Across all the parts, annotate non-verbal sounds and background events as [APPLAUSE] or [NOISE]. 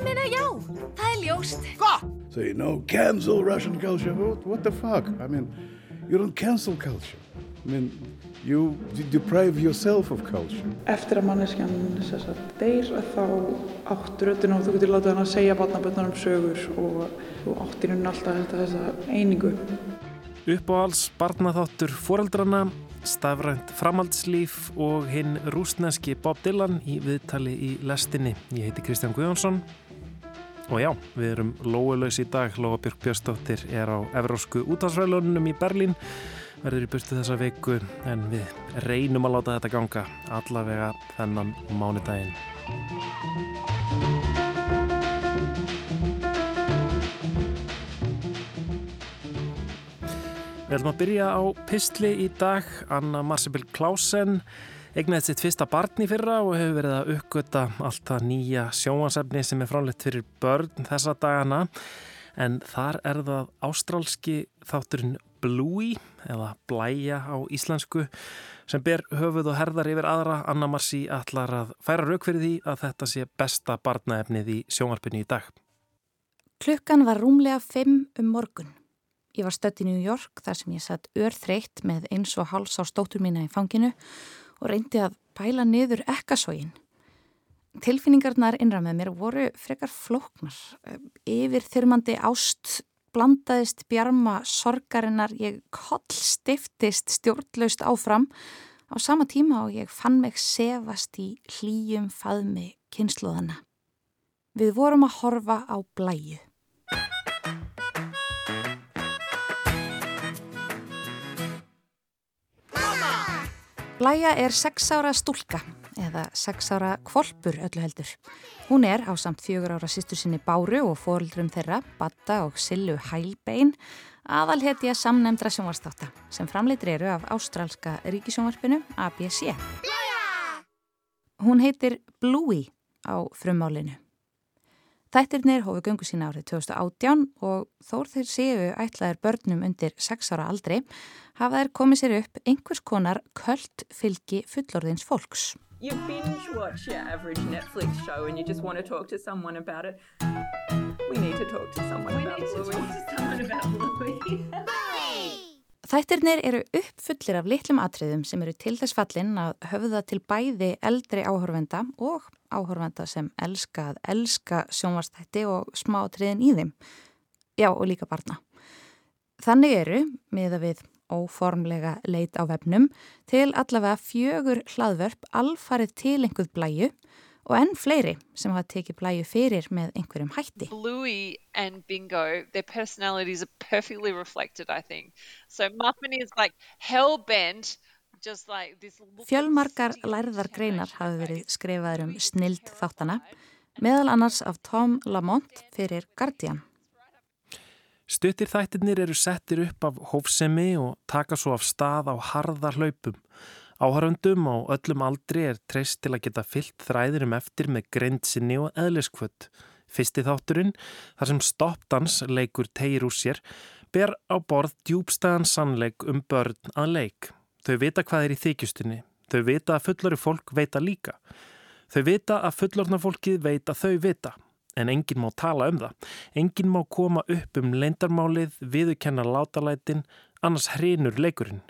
Ég meina já, það er ljóst. Gott! Say, no, cancel Russian culture. What, what the fuck? I mean, you don't cancel culture. I mean, you deprive yourself of culture. Eftir að manneskjan deyr þá áttur öllin og þú getur látað hann að segja vatnaböndunum sögur og þú áttir hún alltaf þessa einingu. Uppáhalds barnaþáttur foreldrana, stafrænt framhaldslíf og hinn rúsneski Bob Dylan í viðtali í lestinni. Ég heiti Kristján Guðjónsson og já, við erum lóulegs í dag. Lóa Björk Björnsdóttir er á Evrósku útásvælunum í Berlín verður í burtu þessa veiku en við reynum að láta þetta ganga allavega þennan mánudaginn. Við ætlum að byrja á pistli í dag. Anna Marcibil Klausen egnaði sitt fyrsta barn í fyrra og hefur verið að uppgöta allt það nýja sjóansefni sem er fráleitt fyrir börn þessa dagana. En þar er það ástrálski þátturinn Bluey eða Blæja á íslensku sem ber höfuð og herðar yfir aðra. Anna Marci ætlar að færa rauk fyrir því að þetta sé besta barnaefnið í sjónvarpinu í dag. Klukkan var rúmlega 5 um morgun. Ég var stött í New York þar sem ég satt örþreytt með eins og háls á stótur mína í fanginu og reyndi að bæla niður ekkasógin. Tilfinningarnar innra með mér voru frekar flóknar. Yfir þyrmandi ást blandaðist bjarma sorgarinnar, ég koll stiftist stjórnlaust áfram á sama tíma og ég fann mig sefast í hlýjum faðmi kynsluðana. Við vorum að horfa á blæju. Blæja er sex ára stúlka eða sex ára kvolpur öllu heldur. Hún er á samt fjögur ára sýstur sinni Báru og fórildrum þeirra, Batta og Sillu Hælbein, aðalhetja samnemndra sjónvarstáta sem framleitir eru af ástrálska ríkisjónvarpinu ABC. Blæja! Hún heitir Bluey á frummálinu. Þættirnir hófu göngu sína árið 2018 og þór þeir séu ætlaðir börnum undir 6 ára aldri hafa þeir komið sér upp einhvers konar köld fylgi fullorðins fólks. You binge watch your average Netflix show and you just want to talk to someone about it. We need to talk to someone we about Bluey. [LAUGHS] Þættirnir eru uppfullir af litlum atriðum sem eru til þess fallin að höfða til bæði eldri áhörvenda og áhörvenda sem elska að elska sjónvarstætti og smá atriðin í þeim. Já, og líka barna. Þannig eru, miða við óformlega leit á vefnum, til allavega fjögur hlaðvörp alfarið til einhverð blæju og enn fleiri sem hafa tekið blæju fyrir með einhverjum hætti. Bluey and Bingo, their personalities are perfectly reflected, I think. So Muffin is like hell-bent Like Fjölmarkar lærðar greinar hafi verið skrifaður um snild þáttana, meðal annars af Tom Lamont fyrir Guardian. Stuttir þættirnir eru settir upp af hófsemi og taka svo af stað á harða hlaupum. Áhöröndum á öllum aldri er treyst til að geta fyllt þræðirum eftir með greinsinni og eðliskvöld. Fyrsti þátturinn, þar sem stoppdans leikur tegir úr sér, ber á borð djúbstæðan sannleik um börn að leik. Þau vita hvað er í þykjustunni. Þau vita að fullori fólk veita líka. Þau vita að fullorna fólkið veita þau vita. En enginn má tala um það. Enginn má koma upp um leindarmálið, viðukenna látalætin, annars hrinur leikurinn.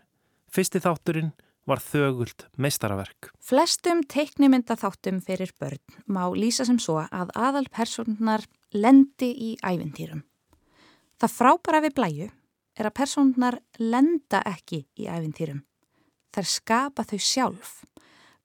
Fyrsti þátturinn var þögult meistaraverk. Flestum teiknumynda þáttum fyrir börn má lýsa sem svo að aðal personar lendi í ævintýrum. Það frábæra við blæju er að personar lenda ekki í ævintýrum. Þær skapa þau sjálf.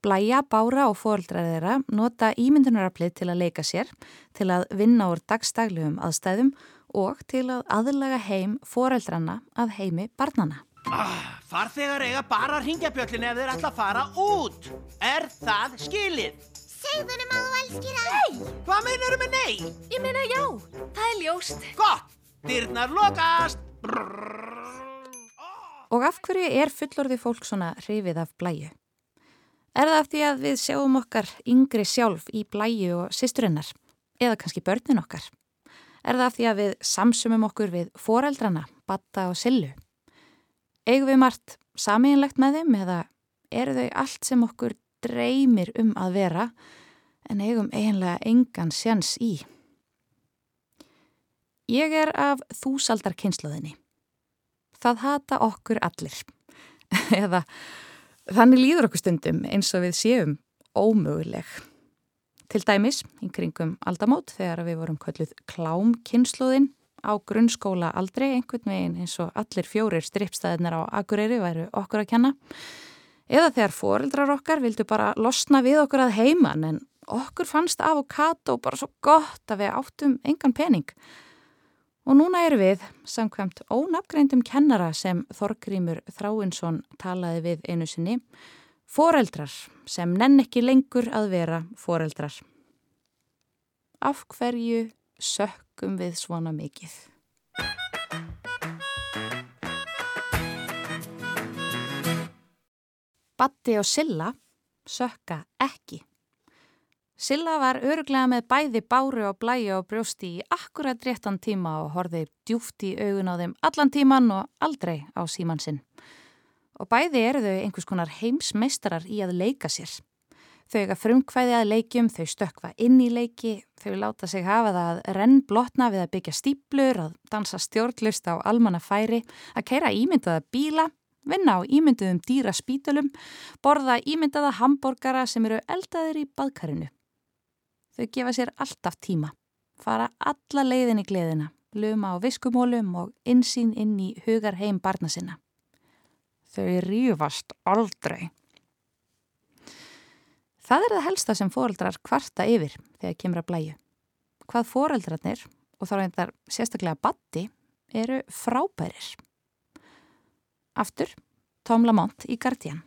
Blæja, bára og fóreldrar þeirra nota ímyndunaraflið til að leika sér, til að vinna úr dagstaglegum aðstæðum og til að aðlaga heim fóreldrana að heimi barnana. Ah, farþegar eiga bara að ringja bjöllin ef þeir ætla að fara út. Er það skilið? Segðunum að þú elskir hann. Nei! Hvað meinar með nei? Ég meina já, það er ljóst. Gott, dyrnar lokast. Og af hverju er fullorði fólk svona hrifið af blæju? Er það af því að við sjáum okkar yngri sjálf í blæju og sýsturinnar? Eða kannski börnin okkar? Er það af því að við samsumum okkur við foreldrana, batta og sillu? Eigum við margt samíginlegt með þeim eða eru þau allt sem okkur dreymir um að vera en eigum eiginlega engan sjans í. Ég er af þúsaldar kynnslóðinni. Það hata okkur allir. [LAUGHS] Eða þannig líður okkur stundum eins og við séum ómöguleg. Til dæmis, í kringum aldamót, þegar við vorum kölluð klám kynnslóðin á grunnskóla aldrei einhvern veginn eins og allir fjórir strippstæðinar á Akureyri væru okkur að kenna. Eða þegar foreldrar okkar vildu bara losna við okkur að heiman en okkur fannst avokado bara svo gott að við áttum engan pening. Og núna erum við, samkvæmt ónafgreindum kennara sem Þorgrymur Þráinsson talaði við einu sinni, foreldrar sem nenn ekki lengur að vera foreldrar. Af hverju sökkum við svona mikið? Batti og Silla sökka ekki. Silla var öruglega með bæði báru og blæju og brjósti í akkurat réttan tíma og horfið djúft í augun á þeim allan tíman og aldrei á síman sinn. Og bæði eru þau einhvers konar heimsmeistarar í að leika sér. Þau ega frumkvæði að leikjum, þau stökva inn í leiki, þau láta sig hafa það að renn blotna við að byggja stíplur, að dansa stjórnlust á almanna færi, að keira ímyndaða bíla, vinna á ímynduðum dýra spítulum, borða ímyndaða hambúrgara sem eru eldaðir í badkarinu. Þau gefa sér alltaf tíma, fara alla leiðin í gleðina, luma á viskumólum og insýn inn í hugar heim barna sinna. Þau rífast aldrei. Það er það helsta sem fóreldrar kvarta yfir þegar kemur að blæju. Hvað fóreldrarnir, og þá reyndar sérstaklega batti, eru frábærir. Aftur, Tom Lamont í Guardian.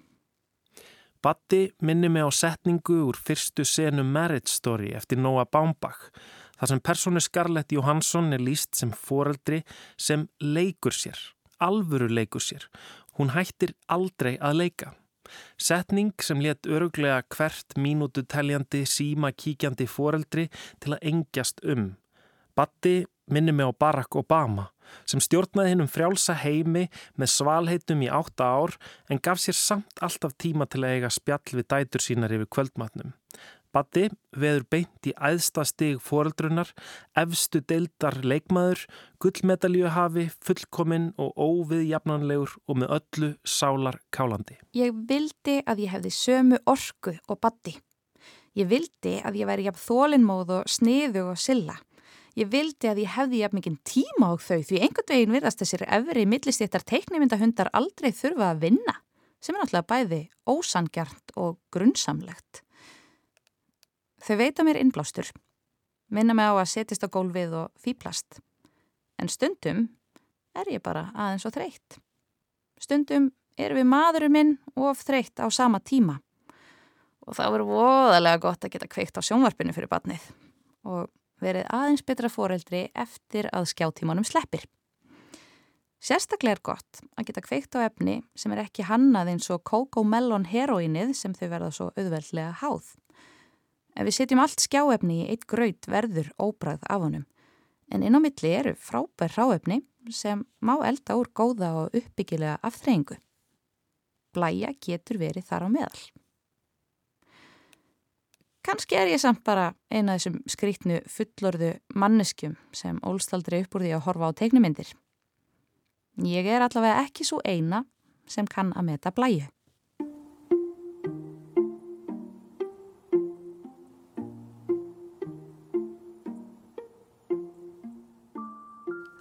Batti minni mig á setningu úr fyrstu senu Marriage Story eftir Noah Baumbach. Það sem personu Scarlett Johansson er líst sem foreldri sem leikur sér, alvöru leikur sér. Hún hættir aldrei að leika. Setning sem let öruglega hvert mínútu teljandi síma kíkjandi foreldri til að engjast um. Batti minni mig á Barack Obama sem stjórnaði hinn um frjálsa heimi með svalheitum í átta ár en gaf sér samt alltaf tíma til að eiga spjall við dætur sínar yfir kvöldmatnum. Batti veður beint í æðsta stig foreldrunar, efstu deildar leikmaður, gullmedaljuhafi, fullkominn og óviðjafnanlegur og með öllu sálar kálandi. Ég vildi að ég hefði sömu orku og Batti. Ég vildi að ég væri jafn þólinnmóð og sniðu og silla. Ég vildi að ég hefði jafn mikinn tíma á þau því einhvern veginn virðast þessir efri millistéttar teiknimyndahundar aldrei þurfa að vinna sem er náttúrulega bæði ósangjart og grunnsamlegt. Þau veita mér innblástur, minna mig á að setjast á gólfið og fýplast. En stundum er ég bara aðeins og þreytt. Stundum er við maðurum minn of þreytt á sama tíma. Og það verður voðalega gott að geta kveikt á sjónvarpinu fyrir batnið. Og verið aðeins betra foreldri eftir að skjáttímanum sleppir. Sérstaklega er gott að geta kveikt á efni sem er ekki hannað eins og Coco Melon heroínið sem þau verða svo auðveldlega háð. Ef við setjum allt skjáefni í eitt graut verður óbræð af honum. En inn á milli eru frábær ráefni sem má elda úr góða og uppbyggilega aftreyingu. Blæja getur verið þar á meðal. Kanski er ég samt bara eina af þessum skrítnu fullorðu manneskjum sem ólstaldri upp úr því að horfa á teiknumindir. Ég er allavega ekki svo eina sem kann að meta blæju.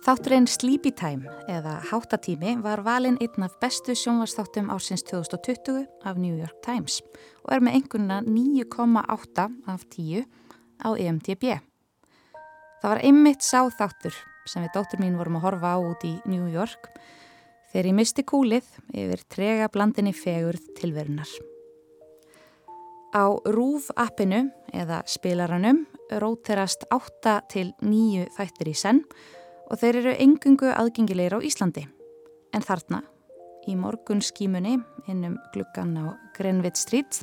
Þátturinn Sleepy Time eða Háttatími var valinn einn af bestu sjónvarsþáttum ársins 2020 af New York Times og er með einhverjuna 9,8 af 10 á EMDB. Það var einmitt sáþáttur sem við dóttur mín vorum að horfa á út í New York þegar ég misti kúlið yfir trega blandinni fegurð tilverunar. Á RÚV appinu eða spilaranum róterast 8 til 9 þættir í senn og þeir eru engungu aðgengilegir á Íslandi. En þarna, í morgun skímunni innum gluggan á Greenwich Street,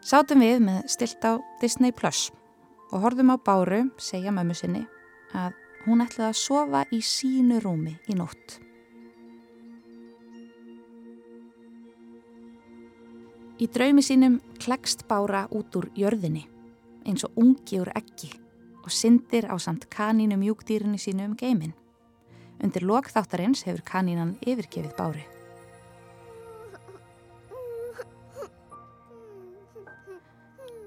sátum við með stilt á Disney Plus og horfum á Báru segja mömmu sinni að hún ætlaði að sofa í sínu rúmi í nótt. Í draumi sínum klekst Bára út úr jörðinni eins og ungi úr eggi og syndir á samt kanínu mjúkdýrinu sínu um geimin. Undir lokþáttarins hefur kanínan yfirgefið bári.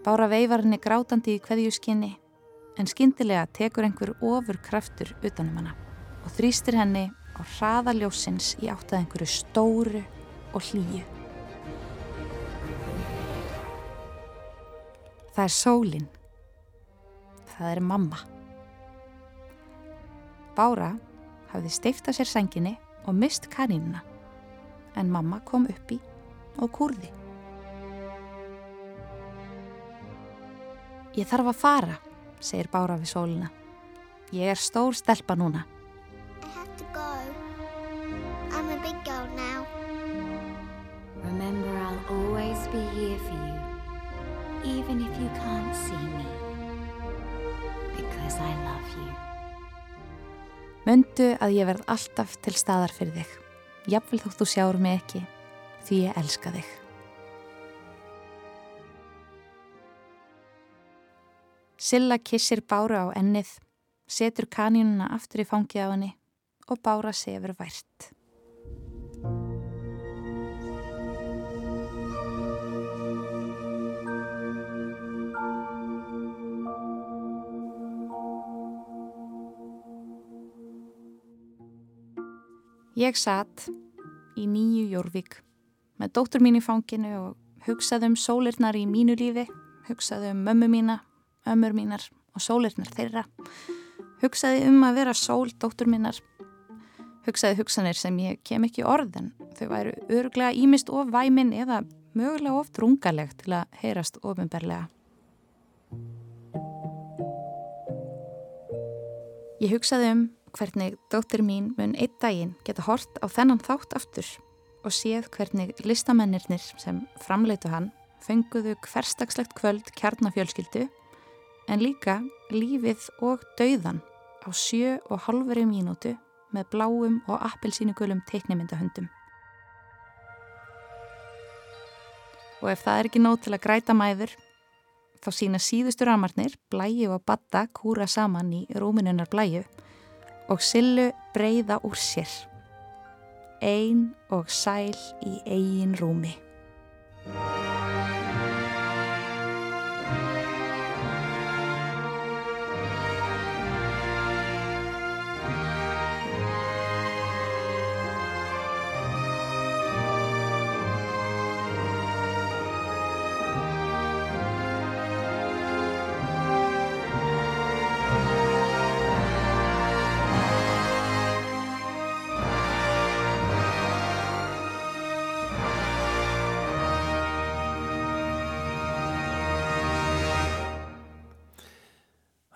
Bára veifar henni grátandi í hverjuskinni en skyndilega tekur einhver ofur kraftur utanum hana og þrýstir henni á hraða ljósins í átt að einhverju stóru og hlýju. Það er sólinn. Það er mamma. Bára hafði steifta sér senginni og mist kanínuna en mamma kom upp í og kúrði. Ég þarf að fara, segir Bára við sólina. Ég er stór stelpa núna. I have to go. I'm a big girl now. Remember, I'll always be here for you, even if you can't see me, because I love you. Möndu að ég verð alltaf til staðar fyrir þig. Jafnvel þótt þú sjáur mig ekki, því ég elska þig. Silla kissir Bára á ennið, setur kanínuna aftur í fangið á henni og Bára sefur vært. Ég satt í nýju Jórvík með dóttur mín í fanginu og hugsaði um sólirnar í mínu lífi, hugsaði um mömmu mína, ömmur mínar og sólirnar þeirra. Hugsaði um að vera sól dóttur mínar. Hugsaði hugsanir sem ég kem ekki orðin. Þau væru öruglega ímist of væmin eða mögulega of drungaleg til að heyrast ofinberlega. Ég hugsaði um hvernig dóttir mín mun einn daginn geta hort á þennan þátt aftur og séð hvernig listamennirnir sem framleitu hann fenguðu hverstakslegt kvöld kjarnafjölskyldu en líka lífið og dauðan á sjö og halveri mínútu með bláum og appelsínugulum teiknimyndahundum. Og ef það er ekki nóg til að græta mæður, þá sína síðustu ramarnir, blæju og batta kúra saman í rúminunar blæju og sillu breyða úr sér. Ein og sæl í eigin rúmi.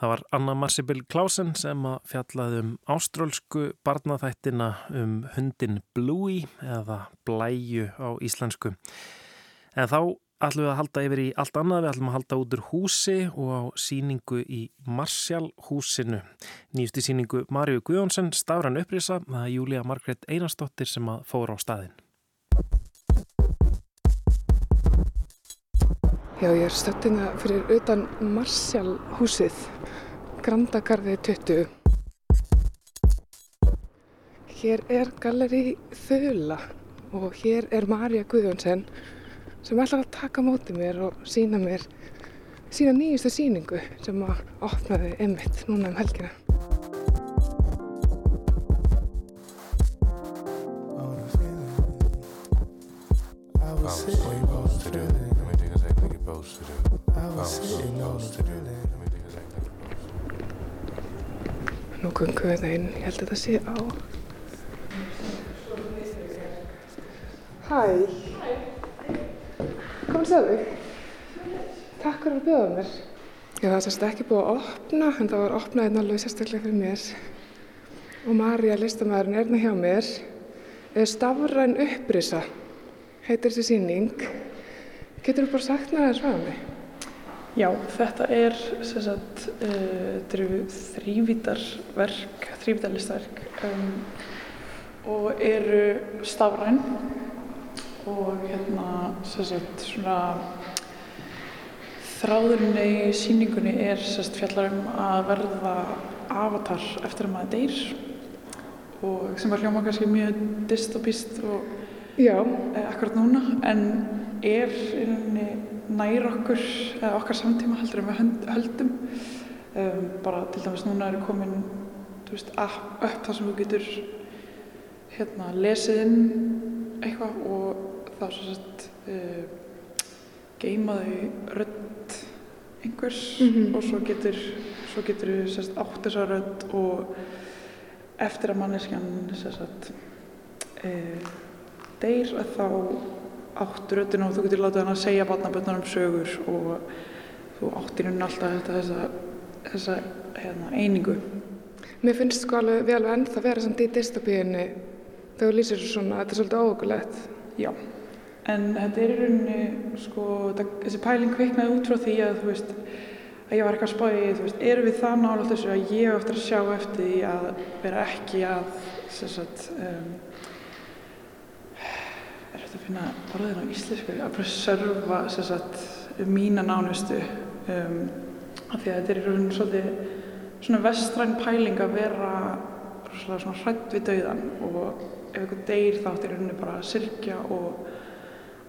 Það var Anna Marsibil Klausen sem að fjallaði um áströlsku barnaþættina um hundin Bluey eða Blæju á íslensku. En þá ætlum við að halda yfir í allt annað, við ætlum að halda út úr húsi og á síningu í Marsjál húsinu. Nýjusti síningu Marju Guðjónsson, Stafran upprýsa, það er Júlia Margret Einarsdóttir sem að fóra á staðin. Já, ég er stöttina fyrir utan Marsjál húsið, Grandagarði 20. Hér er galleri Þula og hér er Marja Guðjónsson sem ætlar að taka móti mér og sína mér sína nýjustu síningu sem að opnaði emitt núna um helgina. Nú gungum við það inn, ég held að þetta sé á. Hæ. Sér þig. Takk fyrir að bjóða mér. Já, það er sérst ekki búið að opna, en það var opnað einn alveg sérstaklega fyrir mér. Og Marja, listamæðurinn, er hérna hjá mér. Stafræn upprisa heitir þessi síning. Getur þú bara sagt mér aðeins frá mig? Já, þetta er sagt, uh, þrývítarverk, þrývítarlistverk um, og eru stafræn og hérna sagt svona þráðurinn í síningunni er sérst fjallar um að verða avatar eftir að maður deyr og sem var hljóma kannski mjög dystopist og Já. eh, akkurat núna en er í rauninni nær okkur eða okkar samtíma heldur en við höldum um, bara til dæmis núna er komin veist, app upp þar sem þú getur hérna lesið inn eitthvað og þá svo sett uh, geimaðu rödd einhvers Mhm. og svo getur svo getur sérst átt þessa rödd og eftir að manneskjan uh, deyr að þá áttu röddina og þú getur látið hann að segja barnaböndunum sögur og þú áttir hún alltaf þetta, þessa, þessa hérna, einingu. Mér finnst sko alveg, við alveg ennþá vera samt í dystopíunni þegar þú lýsir svona, þetta er svolítið óökulegt. Já, en þetta er í rauninni, sko, þetta, þessi pæling kviknaði út frá því að, þú veist, að ég var eitthvað að í, þú veist, erum við það nála þessu að ég eftir að sjá eftir því að vera ekki að, sagt, um, er þetta að finna orðin á íslensku, að preserva, sagt, mína nánustu, um, af því að þetta er í rauninni svolítið svona vestræn pæling að vera svona hrætt við dauðan og ef einhver deyr þá áttir rauninni bara að syrkja og,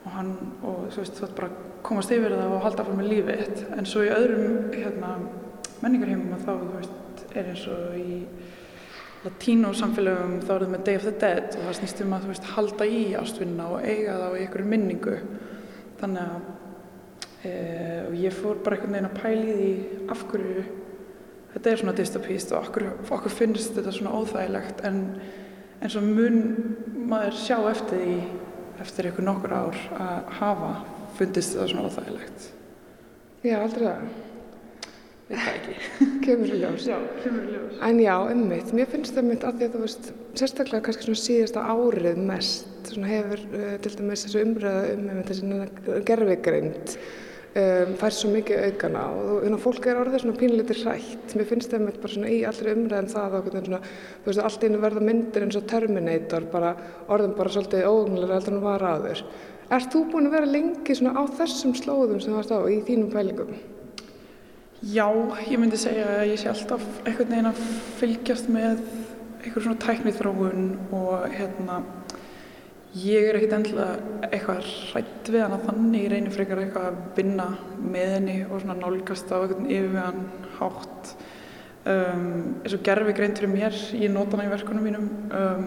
og hann og þú veist þú ætti bara að komast yfir það og halda áfram með lífið þitt. En svo í öðrum hérna, menningarheimum þá þú veist er eins og í latínó samfélögum þá er það með Day of the Dead og það snýst um að veist halda í ástvinna og eiga það á einhverju minningu. Þannig að e, og ég fór bara einhvern veginn að pæla í því af hverju þetta er svona dystopíst og okkur, okkur finnst þetta svona óþægilegt. En, en svo mun maður sjá eftir því eftir einhver nokkur ár að hafa fundist þetta svona óþægilegt. Já, aldrei það. Veit það ekki [LAUGHS] Kemur í ljós. Já, kemur í ljós En já, ummitt, mér finnst það mitt að því að þú veist, sérstaklega kannski svona síðasta árið mest, svona hefur uh, til dæmis þessu umræða um einmitt þessi gerfigreind um, fær svo mikið aukana og þú- þannig að fólk er orðið svona pínlítið hrætt. Mér finnst það mitt bara svona í allri umræðum það og hvernig svona, þú veist, allt einu verða myndir eins og Terminator, bara orðin bara svolítið óugnilega heldur en var áður. Ert þú búin að vera lengi svona á þessum slóðum sem þú varst á í þínum pælingum? Já, ég myndi segja að ég sé alltaf einhvern veginn að fylgjast með einhver svona tæknið þróun og hérna ég er ekkert endilega eitthvað hrætt við hana þannig, ég reynir frekar eitthvað að vinna með henni og svona nálgast á einhvern yfirvegan hátt. Um, eins og gerfi greint fyrir mér, ég nota hana í verkunum mínum um,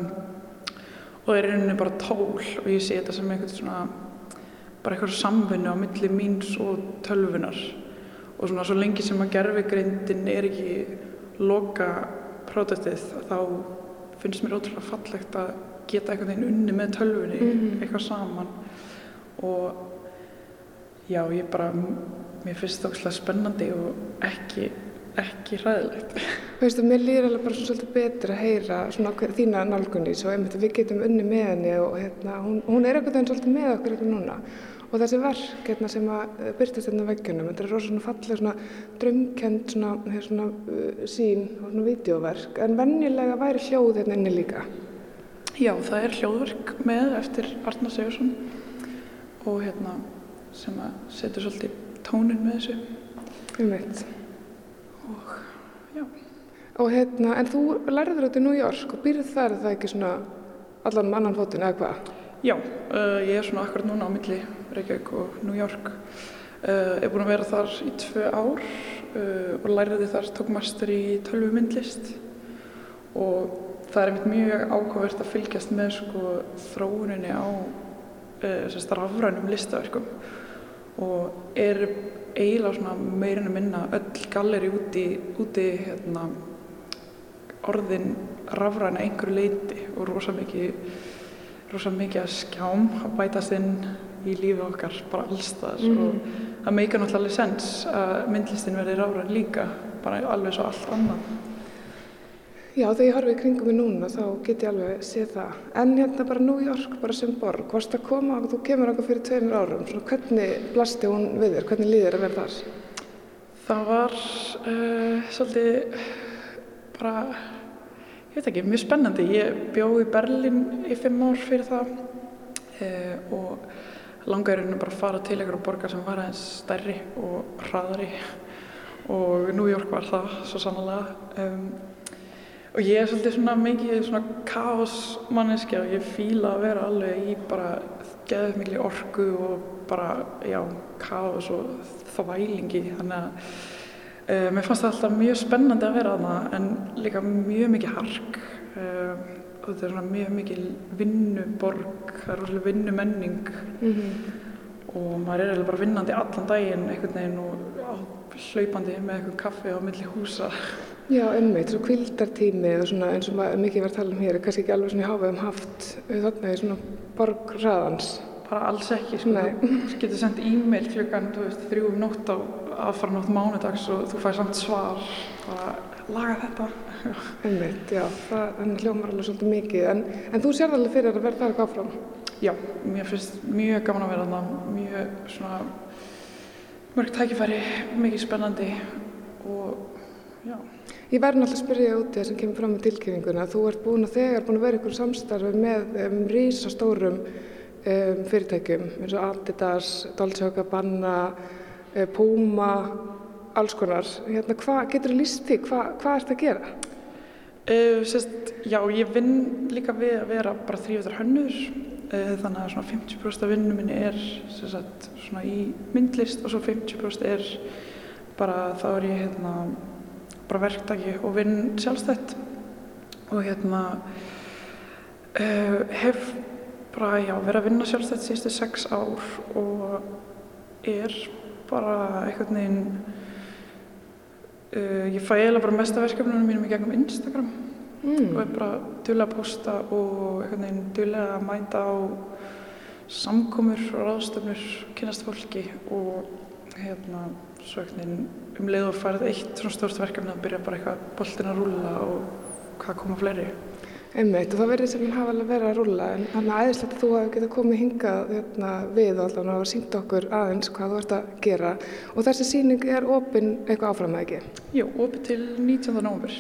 og er í rauninni bara tól og ég sé þetta sem einhvern svona bara eitthvað samvinnu á milli míns og tölvunar og svona svo lengi sem að gerfigreindin er ekki loka prótestið þá finnst mér ótrúlega fallegt að geta einhvern veginn unni með tölvunni Mhm. eitthvað saman. Og já, ég bara mér finnst það ótrúlega spennandi og ekki, ekki hræðilegt. Veistu, mér líður alveg bara svona svolítið betur að heyra svona hver, þína nálgunni svo einmitt við getum unni með henni og hérna, hún, hún er einhvern veginn svolítið með okkur hérna núna og þessi verk hérna sem að eh, birtast hérna veggjunum, þetta er rosa svona falleg svona drömkend svona, hér svona uh, sín og svona vídeoverk en venjulega væri hljóð hérna inni líka. Já, það er hljóðverk með eftir Arnar Sigursson og hérna sem að setur svolítið tónin með þessu Einmitt. og já Og hérna, en þú lærður þetta í New York og býrð þar það ekki svona allan mannan fótinn eða hvað? Já, uh, ég er svona akkurat núna á milli Reykjavík og New York. Uh, er búin að vera þar í tvö ár uh, og læriði þar, tók master í tölvu myndlist og það er einmitt mjög ákvæmvert að fylgjast með sko þróuninni á rafrænum listaverkum og er eiginlega meirinn að minna öll galleri úti, úti hérna, orðin rafræna einhverju leiti og rosa mikið rosa mikið að skjám að bætast inn í lífi okkar bara allstaðar Mhm. og það meikar náttúrulega alveg sens að myndlistin verði rafræn líka bara alveg svo allt annað Já, þegar ég horfi í kringum mig núna þá get ég alveg séð það. En hérna bara New York, bara sem borg, varst að koma og þú kemur okkur fyrir tveimur árum, svona hvernig blasti hún við þér, hvernig líður að vera þar? Það var uh, svolítið bara, veit ekki, mjög spennandi. Ég bjó í Berlín í fimm ár fyrir það uh, og langaði rauninu bara að fara til einhverja borgar sem var aðeins stærri og hraðari. Og New York var það svo sannlega um, og ég er svolítið svona mikið svona kaosmanniski og ég fíla að vera alveg í bara geðið miklu orku og bara, já, kaos og þvælingi. Þannig að uh, mér fannst það alltaf mjög spennandi að vera þarna en líka mjög mikið hark. Uh, og þetta er svona mjög mikið vinnuborg, það er rosalega vinnumenning. Mm -hmm. og maður er bara vinnandi allan daginn einhvern veginn og á, hlaupandi með eitthvað kaffi á milli húsa. Já, einmitt, svo kvildartími og svona eins og mikið var að tala um hér er kannski ekki alveg svona í háfaðum haft þarna í svona borgraðans bara alls ekki sko. þú getur sendt e-mail klukkan þrjú um nótt á aðfara nótt mánudags og þú fær samt svar. Bara laga þetta. [LAUGHS] Einmitt, já, það hljómar alveg svolítið mikið. En, en þú sér alveg fyrir að verða það eitthvað áfram? Já, mér finnst mjög gaman að vera þarna. Mjög svona mörg tækifæri, mikið spennandi og já. Ég verði náttúrulega að spyrja út í það sem kemur fram í tilkynninguna. Þú ert búin að þegar búin að vera ykkur samstarfi með um, rísastórum um, fyrirtækjum eins og Adidas, Dolce & Gabbana, uh, Puma, alls konar. Hérna, hva, getur þú líst því? Hva, hvað ert að gera? Uh, sest, já, ég vinn líka við að vera bara þrýfðar hönnur uh, þannig að svona 50% af vinnum minni er sagt, svona í myndlist og svo 50% er bara þá er ég hérna bara verktaki og vinn sjálfstætt og hérna uh, hef bara já, verið að vinna sjálfstætt síðustu sex ár og er bara einhvern veginn uh, ég fæ eiginlega bara mesta verkefnunum mínum í gegnum Instagram mm. og er bara duðlega að posta og einhvern veginn duðlega að mæta á samkomur og ráðstöfnur kynast fólki og hérna svo einhvern veginn um leið og farið eitt svona stórst verkefni að byrja bara eitthvað boltin að rúla og hvað koma fleiri. Einmitt og það verður sem hafa alveg verið að rúla en þannig að æðislegt að þú hafi getið komið hingað hérna, við og alltaf og sínt okkur aðeins hvað þú ert að gera og þessi síning er opinn eitthvað áfram eða ekki? Jú, opinn til 19. november.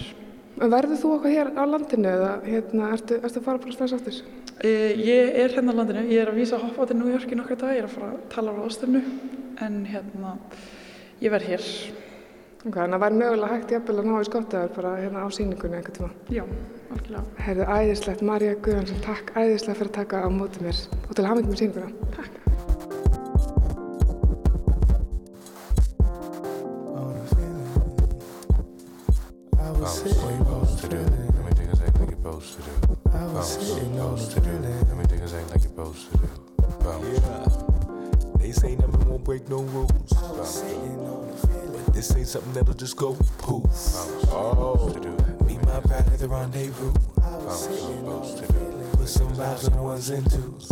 Verður þú okkar hér á landinu eða hérna, ertu, ertu að fara bara strax áttur? E, ég er hérna á landinu, ég er að vísa að hoppa á til New York í nokkra dag, ég er að fara að tala á ástöfnu en hérna ég verð hér. Ok, að það væri mögulega hægt jafnvel að ná í skottaður bara hérna á síningunni einhvern tíma. Já. Herðu æðislegt, Marja Guðansson, takk æðislega fyrir að taka á mótið mér og til að hafa með síninguna. Takk. This ain't something that'll just go poof. Oh, my pal at the rendezvous. Put some vibes on the ones and twos.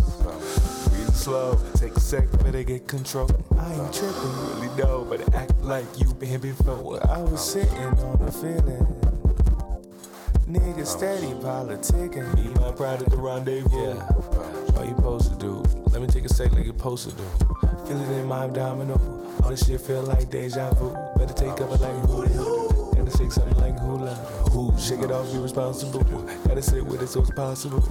Breathe slow, take a sec, better get control. I ain't tripping, really know, but act like you been before. I was sitting on a feeling. Nigga steady politicking. Be my pride at the rendezvous. Yeah. All you supposed to do? Let me take a sec like you're supposed to do. Feel it in my abdominal. All this shit feel like deja vu. Better take cover like hootie hoo. Gotta shake something like hula. Ooh, shake it off, be responsible. Gotta sit with it so it's possible.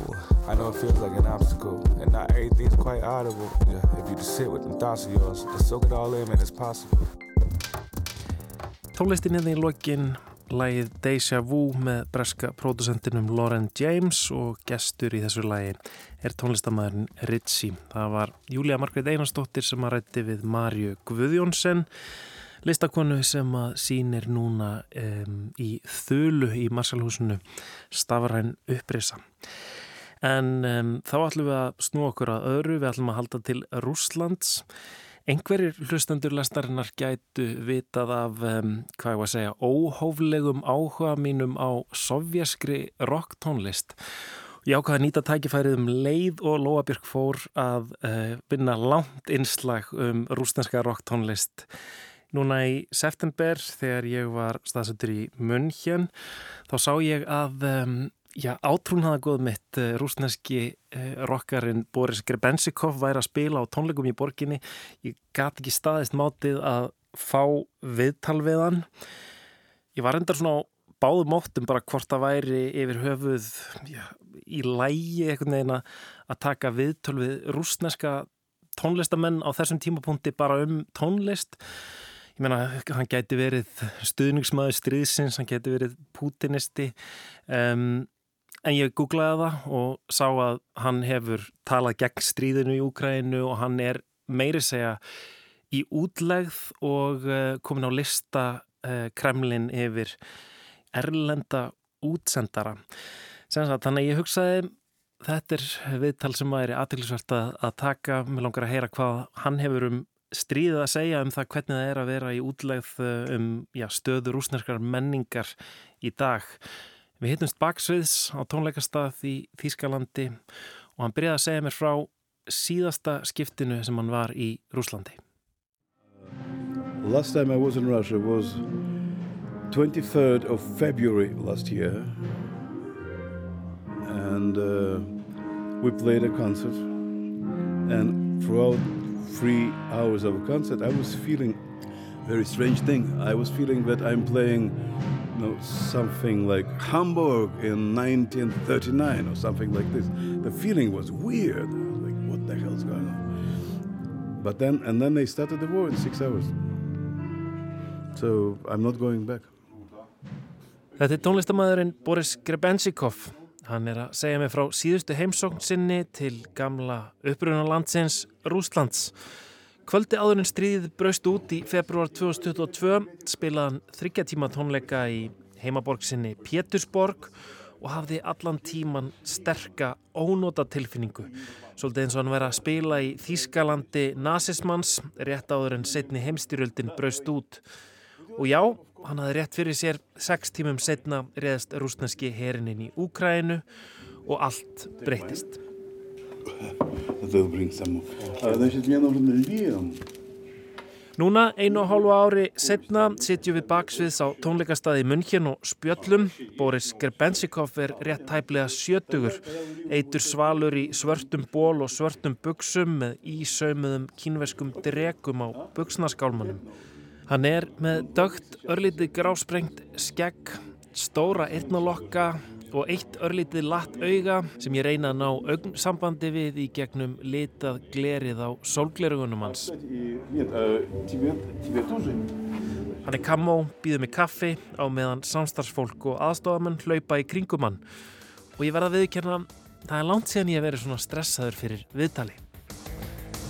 I know it feels like an obstacle, and not everything's quite audible. Yeah, if you just sit with them thoughts of yours, just soak it all in, man, it's possible. Tónlistin eða í lokin lægið Deja Vu með breska pródusentinum Lauren James og gestur í þessu lægi er tónlistamæðurinn Ritchie. Það var Júlia Margreit Einarstóttir sem að rætti við Marju Guðjónsson listakonu sem að sínir núna um, í þölu í Marsalhúsinu Stafræn upprisa. En um, þá ætlum við að snú okkur að öðru, við ætlum að halda til Rúslands Einhverjir hlustendur lestarinnar gætu vitað af, um, hvað ég var að segja, óhóflegum áhuga mínum á sovjaskri rocktónlist. Ég ákvaði að nýta tækifærið um leið og Lóabjörg fór að uh, vinna langt innslag um rústenska rocktónlist. Núna í september þegar ég var staðsöndur í München þá sá ég að um, Já, átrúnaða góð mitt, rúsneski rockarinn Boris Grebensikov væri að spila á tónleikum í borginni. Ég gati ekki staðist mátið að fá viðtal við hann. Ég var endar svona á báðum móttum bara hvort það væri yfir höfuð já, í lægi einhvern veginn að taka viðtöl við rúsneska tónlistamenn á þessum tímapunkti bara um tónlist ég meina, hann gæti verið stuðningsmaður stríðsins, hann gæti verið pútinisti um, en ég googlaði það og sá að hann hefur talað gegn stríðinu í Úkrænu og hann er meiri segja í útlegð og uh, komin á lista uh, Kremlin yfir erlenda útsendara. Þannig að ég hugsaði þetta er viðtal sem að er aðtilsvært að, að taka, mér langar að heyra hvað hann hefur um stríðið að segja um það hvernig það er að vera í útlegð um já, stöður úsnarskar menningar í dag. Við hittumst baksviðs á tónleikastað í Þýskalandi og hann byrjaði að segja mér frá síðasta skiptinu sem hann var í Rúslandi. Last time I was in Russia was 23rd of February last year and uh, we played a concert and throughout three hours of a concert I was feeling very strange thing. I was feeling that I'm playing you know, something like Hamburg in 1939 or something like this. The feeling was weird. Was like what the hell's going on? But then and then they started the war in six hours. So I'm not going back. Þetta er tónlistamæðurinn Boris Grebensikov Hann er að segja mig frá síðustu heimsókn sinni til gamla upprunalandsins Rúslands. Kvöldi áðurinn stríðið braust út í februar 2022 spilaðan þryggjatíma tónleika í heimaborg sinni Pétursborg og hafði allan tíman sterka ónóta tilfinningu. Svolítið eins og hann verið að spila í Þýskalandi nazismans rétt áður en setni heimstyrjöldin braust út. Og já, hann hafði rétt fyrir sér sex tímum setna reðast rúsneski herinin í Úkrænu og allt breytist. Núna einu og hálfu ári setna sitjum við baksviðs á tónleikastaði München og Spjöllum. Boris Gerbensikov er rétt hæflega sjötugur, eitur svalur í svörtum ból og svörtum buksum með ísaumuðum kínveskum dregum á buksnaskálmanum. Hann er með dögt, örlítið grásprengt skegg, stóra eirnalokka og eitt örlítið latt auga sem ég reyna að ná augnsambandi við í gegnum litað glerið á sólglerugunum hans. Hann er kamó, býður mig kaffi á meðan samstarfsfólk og aðstofamenn hlaupa í kringum hann og ég verða að viðkjörna það er langt síðan ég hef verið svona stressaður fyrir viðtali.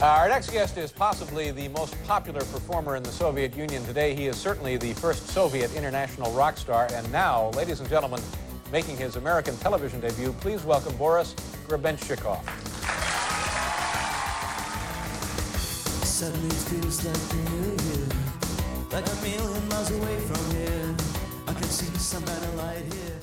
Our next guest is possibly the most popular performer in the Soviet Union today. He is certainly the first Soviet international rock star. And now, ladies and gentlemen, making his American television debut, please welcome Boris Grebenshchikov. Suddenly it feels like the new year, like a million miles away from here. I can see some kind of light here.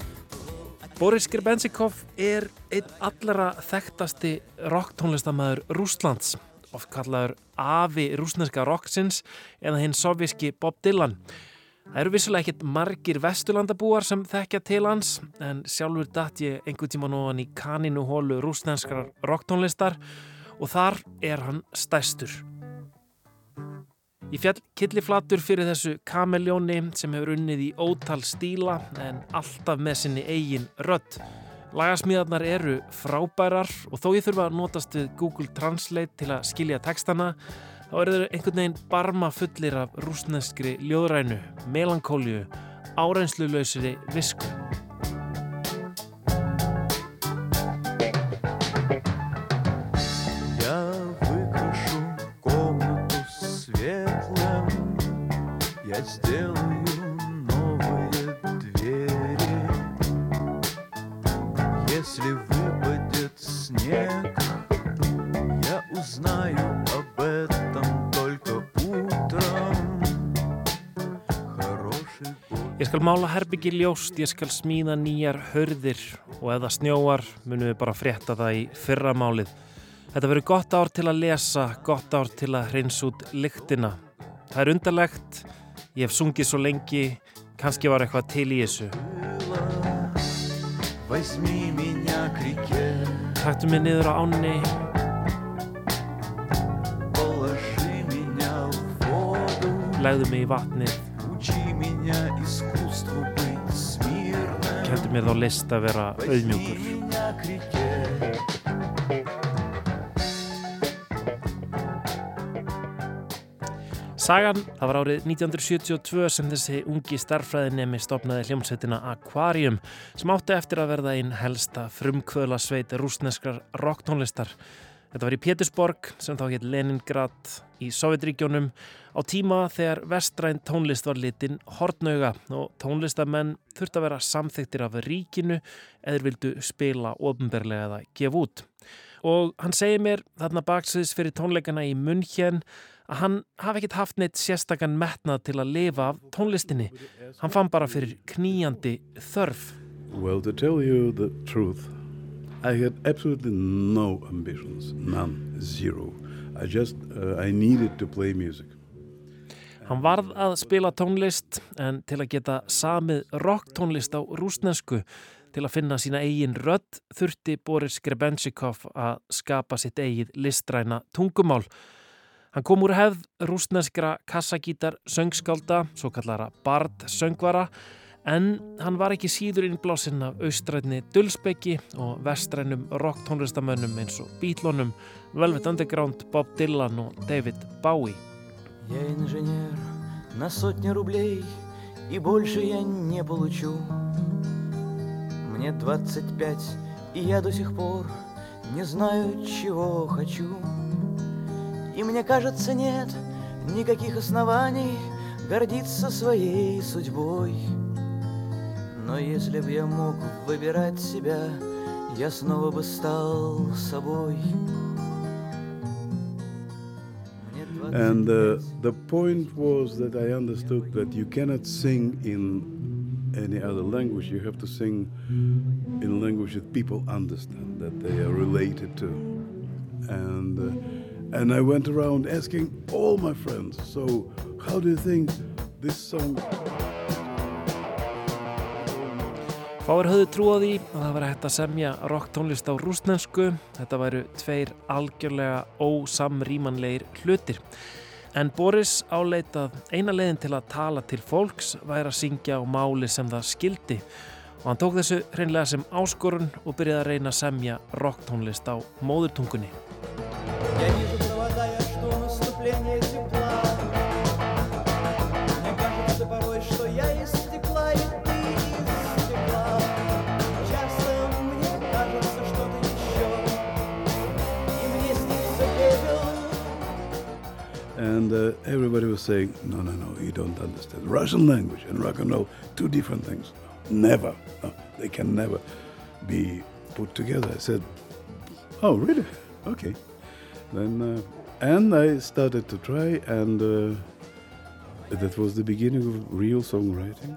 Boris Grebensikov er einn allara þekktasti rocktónlistamæður Rúslands oft kallaður afi rúsneska rocksins eða hinn sovjíski Bob Dylan. Það eru vissulega ekkit margir vesturlandabúar sem þekkja til hans en sjálfur dætt ég einhver tíma nóðan í kaninuhólu rúsnenskar rocktónlistar og þar er hann stæstur. Ég fjall killiflatur fyrir þessu kameljóni sem hefur unnið í ótal stíla en alltaf með sinni eigin rödd. Lagasmíðarnar eru frábærar og þó ég þurfa að notast við Google Translate til að skilja textana þá eru þeir einhvern veginn barma fullir af rúsneskri ljóðrænu, melankóliu, áreinslulausri visku. Úr málaherbyggi ljóst ég skal smíða nýjar hörðir og ef það snjóar munum við bara frétta það í fyrramálið. Þetta verður gott ár til að lesa, gott ár til að hreins út lyktina. Það er undarlegt, ég hef sungið svo lengi, kannski var eitthvað til í þessu. Taktum mig niður á ánni. Legðum mig í vatni heldur mér þá list að vera auðmjúkur. Sagan, það var árið 1972 sem þessi ungi starfræðinemi stopnaði hljómsveitina Aquarium sem átti eftir að verða einn helsta frumkvöðlasveit rúsneskrar rocktónlistar. Þetta var í Pétursborg sem þá hétt Leningrad í Sovjetríkjónum á tíma þegar vestræn tónlist var litin hortnauga og tónlistamenn þurfti að vera samþyktir af ríkinu eða vildu spila ofnberlega eða gefa út. Og hann segir mér þarna baksviðs fyrir tónleikana í München að hann hafi ekkert haft neitt sérstakann metnað til að lifa af tónlistinni. Hann fann bara fyrir kníjandi þörf. Well, to tell you the truth, I had absolutely no ambitions, none, zero. Just, uh. Hann varð að spila tónlist en til að geta samið rocktónlist á rúsnesku til að finna sína eigin rödd þurfti Boris Grebenshikov að skapa sitt eigið listræna tungumál. Hann kom úr hefð rúsneskra kassagítar söngskálda, svo kallara Bard söngvara, en hann var ekki síður innblásinn af austrætni Dulsbeki og vestrænum rocktónlistamönnum eins og Beatlonum, Velvet Underground, Bob Dylan og David Bowie. Я инженер на сотни рублей И больше я не получу Мне 25 и я до сих пор Не знаю, чего хочу И мне кажется, нет никаких оснований Гордиться своей судьбой Но если б я мог выбирать себя Я снова бы стал собой And uh, the point was that I understood that you cannot sing in any other language. You have to sing in language that people understand, that they are related to. And uh, and I went around asking all my friends, so how do you think this song Fáir höfðu trúið því að það var hægt að semja rocktónlist á rúsnensku. Þetta væru tveir algjörlega ósamrýmanleir hlutir. En Boris áleitað eina leiðin til að tala til fólks væri að syngja á máli sem það skildi. Og hann tók þessu hreinlega sem áskorun og byrjaði að reyna að semja rocktónlist á móðurtungunni. And uh, everybody was saying, no, no, no, you don't understand. Russian language and rock and roll, two different things. Never. No, they can never be put together. I said, oh, really? Okay. Then, uh, and I started to try, and uh, that was the beginning of real songwriting.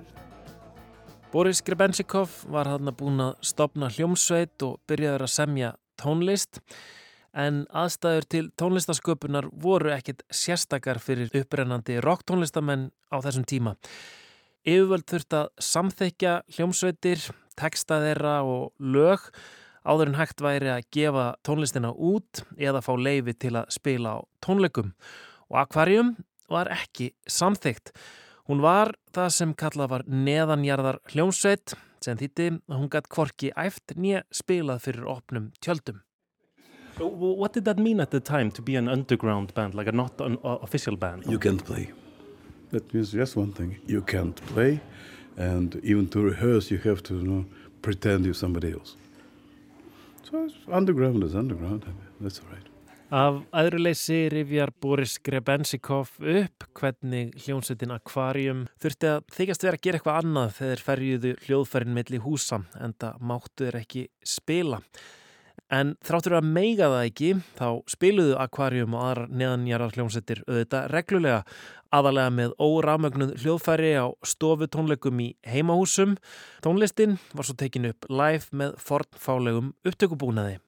Boris Grebenshikov var hann að búin að stopna hljómsveit og byrjaður að semja tónlist en aðstæður til tónlistasköpunar voru ekkit sérstakar fyrir upprennandi rocktónlistamenn á þessum tíma. Yfirvöld þurft að samþekja hljómsveitir, texta þeirra og lög áður en hægt væri að gefa tónlistina út eða fá leifi til að spila á tónleikum. Og Aquarium var ekki samþygt. Hún var það sem kallað var neðanjarðar hljómsveit sem þýtti að hún gætt kvorki æft nýja spilað fyrir opnum tjöldum. So wh- what did that mean at the time to be an underground band, like a not an uh, official band? You can't play. That means just one thing. You can't play, and even to rehearse, you have to you know, pretend you're somebody else. So it's underground is underground. That's all right. Af aðruleysi rifjar Boris Grebenshikov upp hvernig hljómsveitin Aquarium þurfti að þykast vera að gera eitthvað annað þegar ferjuðu hljóðfærin milli húsa en það máttu þeir ekki spila. En þráttur að meiga það ekki, þá spiluðu Aquarium og aðrar neðanjarar hljómsveitir auðvitað reglulega aðalega með órafmögnuð hljóðfæri á stofutónleikum í heimahúsum. Tónlistin var svo tekin upp live með fornfálegum upptökubúnaði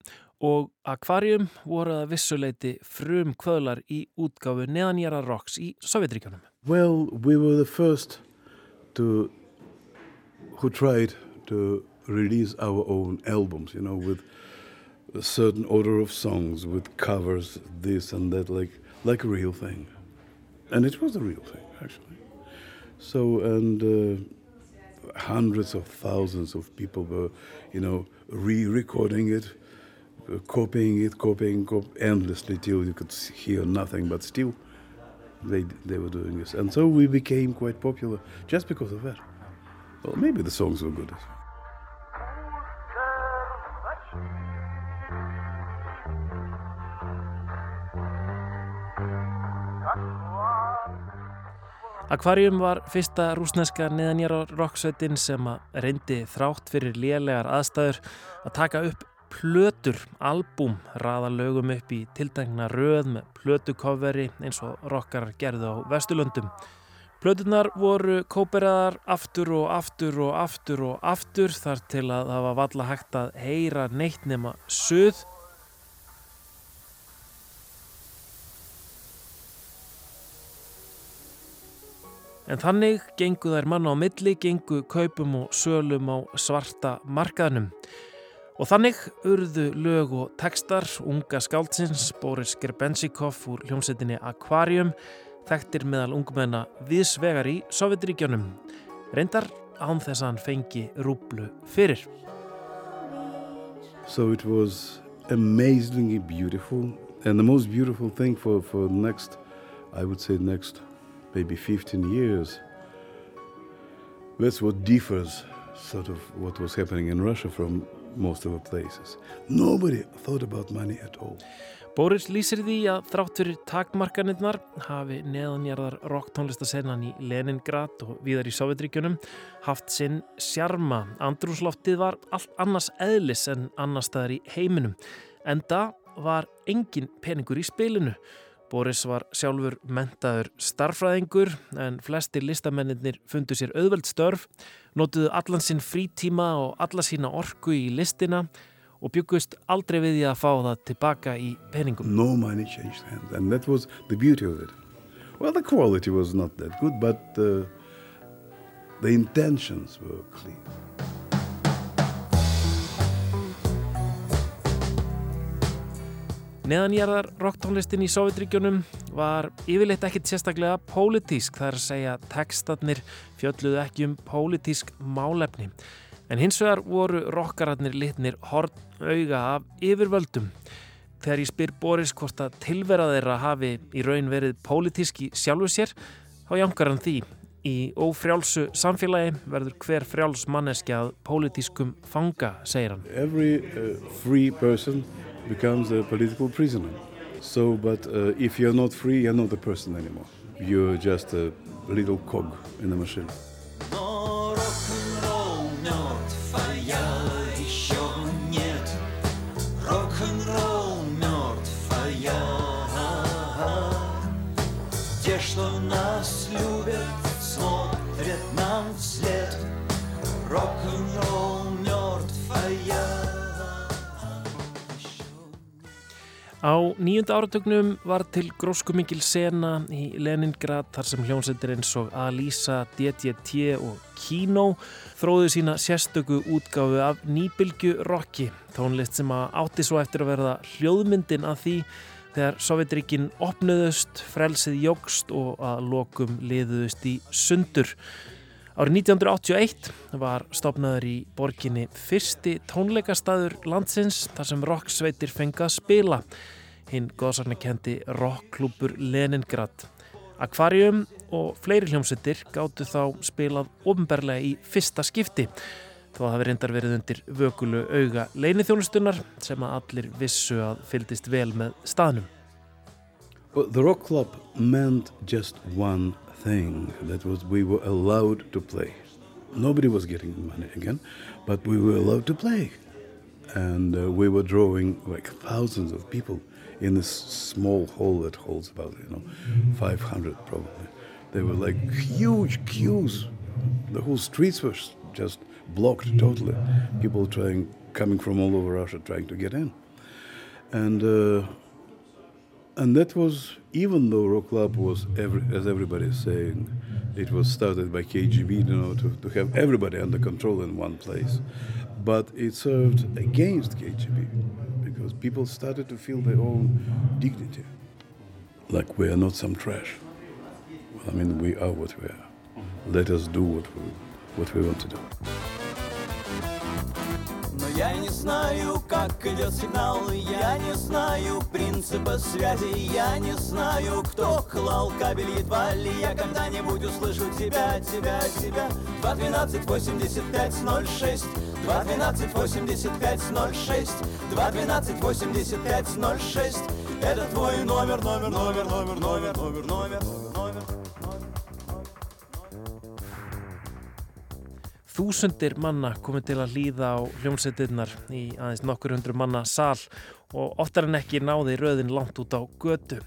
og Aquarium voru að vissuleiti frum kvöðlar í útgáfu neðanjara rocks í Sovjetríkjónum. Well, we were the first to who tried to release our own albums, you know, with a certain order of songs, with covers, this and that, like like a real thing, and it was a real thing actually. So and uh, hundreds of thousands of people were, you know, re-recording it, uh, copying it, copying, cop- endlessly till you could hear nothing but still they they were doing this, and so we became quite popular just because of that. Well, maybe the songs were good. Akvarium var fyrsta rúsneska neðanjara rocksveitin sem að reyndi þrátt fyrir lélegar aðstæður að taka upp plötur, albúm, raða lögum upp í tildækna röð með plötukofveri eins og rockarar gerðu á Vesturlundum. Plötunar voru kóperaðar aftur og aftur og aftur og aftur þar til að það var valla hægt að heyra neitt nema suð En þannig gengu þær manna á milli, gengu kaupum og sölum á svarta markaðnum. Og þannig urðu lög og textar unga skáldsins Boris Gerbensikov úr hljómsettinni Aquarium þekktir meðal ungmenna viðsvegar í Sovjetríkjónum. Reyndar án þess að hann fengi rúblu fyrir. So it was amazingly beautiful and the most beautiful thing for, for next, I would say next maybe 15 years. That's what differs sort of what was happening in Russia from most of the places. Nobody thought about money at all. Boris lýsir því að þrátt fyrir takmarkanirnar hafi neðanjarðar rocktónlistasennan í Leningrad og viðar í Sovjetríkjunum haft sinn sjarma. Andrúsloftið var allt annars eðlis en annar staðar í heiminum. Enda var engin peningur í spilinu. Boris var sjálfur mentaður starfræðingur en flestir listamennir fundu sér auðveld störf, notuðu allan sinn frítíma og alla sína orku í listina og byggust aldrei við því að fá það tilbaka í peningum. No money changed hands and that was the beauty of it. Well, the quality was not that good, but uh, the intentions were clear. Neðanjarðar rocktónlistin í Sovjetríkjunum var yfirleitt ekkit sérstaklega pólitísk, það er að segja tekstarnir fjölluðu ekki um pólitísk málefni. En hins vegar voru rockararnir litnir horn auga af yfirvöldum. Þegar ég spyr Boris hvort að tilvera þeirra hafi í raun verið pólitíski sjálfu sér, þá jangar hann því. Í ófrjálsu samfélagi verður hver frjáls manneskja að pólitískum fanga, segir hann. Every uh, free person becomes a political prisoner. So, but uh, if you're not free, you're not a person anymore. You're just a little cog in the machine. Á nýjunda áratögnum var til gróskumikil sena í Leningrad þar sem hljómsveitir eins og Alisa, DDT og Kino þróðu sína sérstöku útgáfu af nýbylgu rocki, tónlist sem að átti svo eftir að verða hljóðmyndin að því þegar Sovjetrikinn opnuðust, frelsið jógst og að lokum liðuðust í sundur. Árið 1981 var stopnaður í borginni fyrsti tónleikastaður landsins þar sem rocksveitir fengi að spila. Hinn góðsarnakendi rockklúpur Leningrad. Akvarium og fleiri hljómsveitir gáttu þá spilað ofnberlega í fyrsta skipti. Þó að það verið reyndar verið undir vökulu auga leinithjónustunar sem að allir vissu að fyldist vel með staðnum. The rock club meant just one thing that was we were allowed to play. Nobody was getting money again, but we were allowed to play. And uh, we were drawing like thousands of people in this small hall that holds about, you know, 500 probably. They were like huge queues. The whole streets were just blocked totally. People trying, coming from all over Russia trying to get in. And uh, and that was even though Rock Club was every, as everybody is saying it was started by KGB you know to, to have everybody under control in one place. But it served against KGB because people started to feel their own dignity. Like we are not some trash. I mean we are what we are. Let us do what we, what we want to do я не знаю, как идет сигнал Я не знаю принципа связи Я не знаю, кто клал кабель Едва ли. Я когда-нибудь услышу тебя, тебя, тебя. 212 85 06 212 85 06 212 85 06 Это твой номер, номер, номер, номер, номер, номер, номер, Þúsundir manna komið til að líða á hljómsveitirnar í aðeins nokkur hundru manna sal og oftar en ekki náði röðin langt út á götu.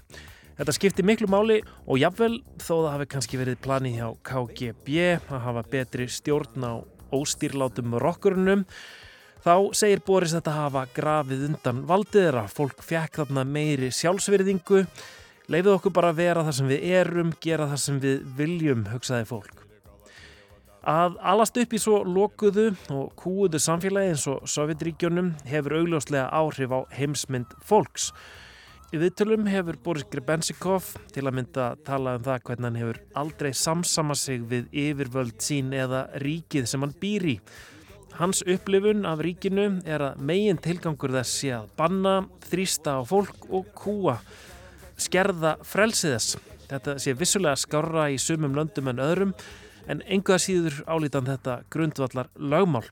Þetta skipti miklu máli og jafnvel þó það hafi kannski verið planið hjá KGB að hafa betri stjórn á óstýrlátum rockurunum þá segir Boris þetta hafa grafið undan valdiðra. Fólk fekk þarna meiri sjálfsverðingu, leifið okkur bara að vera það sem við erum, gera það sem við viljum, hugsaði fólk. Að alast upp í svo lokuðu og kúuðu samfélagi eins og Sovjetríkjónum hefur augljóslega áhrif á heimsmynd fólks. Í viðtölum hefur Boris Grebensikov til að mynda tala um það hvernig hann hefur aldrei samsama sig við yfirvöld sín eða ríkið sem hann býr í. Hans upplifun af ríkinu er að megin tilgangur þess sé að banna, þrýsta á fólk og kúa, skerða frelsiðess. Þetta sé vissulega skára í sumum löndum en öðrum en enga síður álítan þetta grundvallar lögmál.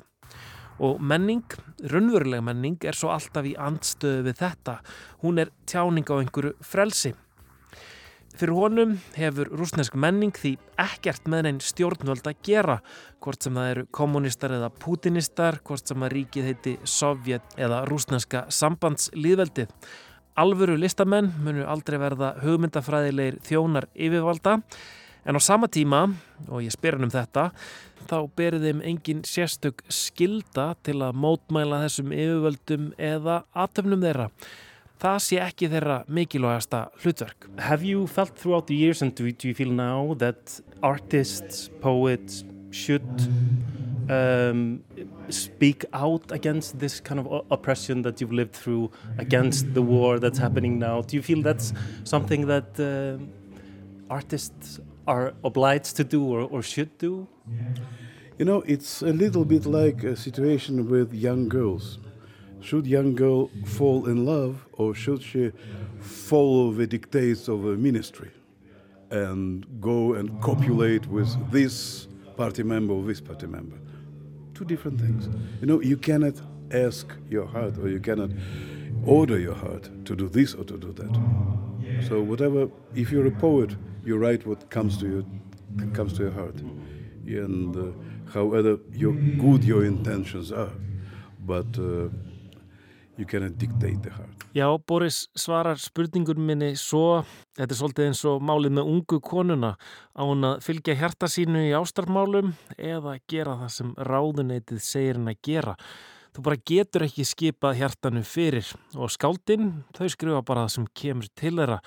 Og menning, raunveruleg menning, er svo alltaf í andstöðu við þetta. Hún er tjáning á einhverju frelsi. Fyrir honum hefur rúsnesk menning því ekkert með einn stjórnvöld að gera, hvort sem það eru kommunistar eða putinistar, hvort sem að ríkið heiti Sovjet eða rúsneska sambandslýðveldið. Alvöru listamenn munu aldrei verða hugmyndafræðilegir þjónar yfirvalda, En á sama tíma, og ég spyr hann um þetta, þá berið þeim engin sérstök skilda til að mótmæla þessum yfirvöldum eða atöfnum þeirra. Það sé ekki þeirra mikilvægasta hlutverk. Have you felt throughout the years and do, do you feel now that artists, poets should um, speak out against this kind of oppression that you've lived through, against the war that's happening now? Do you feel that's something that uh, artists are obliged to do or, or should do? You know, it's a little bit like a situation with young girls. Should young girl fall in love or should she follow the dictates of a ministry and go and copulate with this party member or this party member? Two different things. You know, you cannot ask your heart or you cannot order your heart to do this or to do that. So whatever, if you're a poet, you write what comes to you, comes to your heart, and uh, however your good your intentions are, but uh, you cannot dictate the heart. Já, Boris svarar spurningur minni svo, þetta er svolítið eins og málið með ungu konuna á hún að fylgja hjarta sínu í ástarmálum eða gera það sem ráðuneytið segir henn að gera. Þú bara getur ekki skipað hjartanu fyrir og skáldinn, þau skrifa bara það sem kemur til þeirra.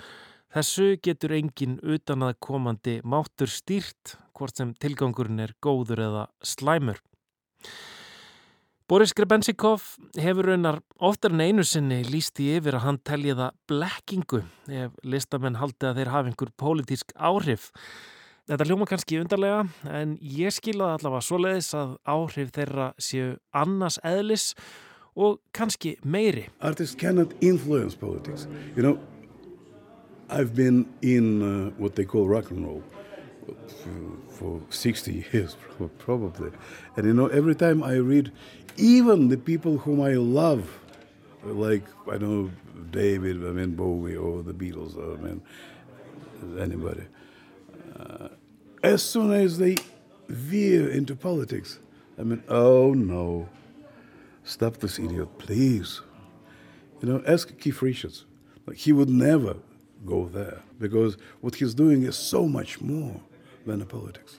Þessu getur engin utan að komandi máttur stýrt hvort sem tilgangurinn er góður eða slæmur. Boris Grebensikov hefur raunar oftar en einu sinni líst í yfir að hann telja það blekkingu ef listamenn haldi að þeir hafa einhver pólitísk áhrif. Þetta hljóma kannski undarlega en ég skilða allavega svo leiðis að áhrif þeirra séu annars eðlis og kannski meiri. Artists cannot influence politics. You know, I've been in uh, what they call rock and roll for, for 60 [LAUGHS] years, probably. And you know, every time I read, even the people whom I love, like, I know, David, I mean, Bowie, or the Beatles, I mean, anybody, uh, as soon as they veer into politics, I mean, oh no, stop this idiot, please. You know, ask Keith Richards. Like, he would never go there because what he's doing is so much more than a politics.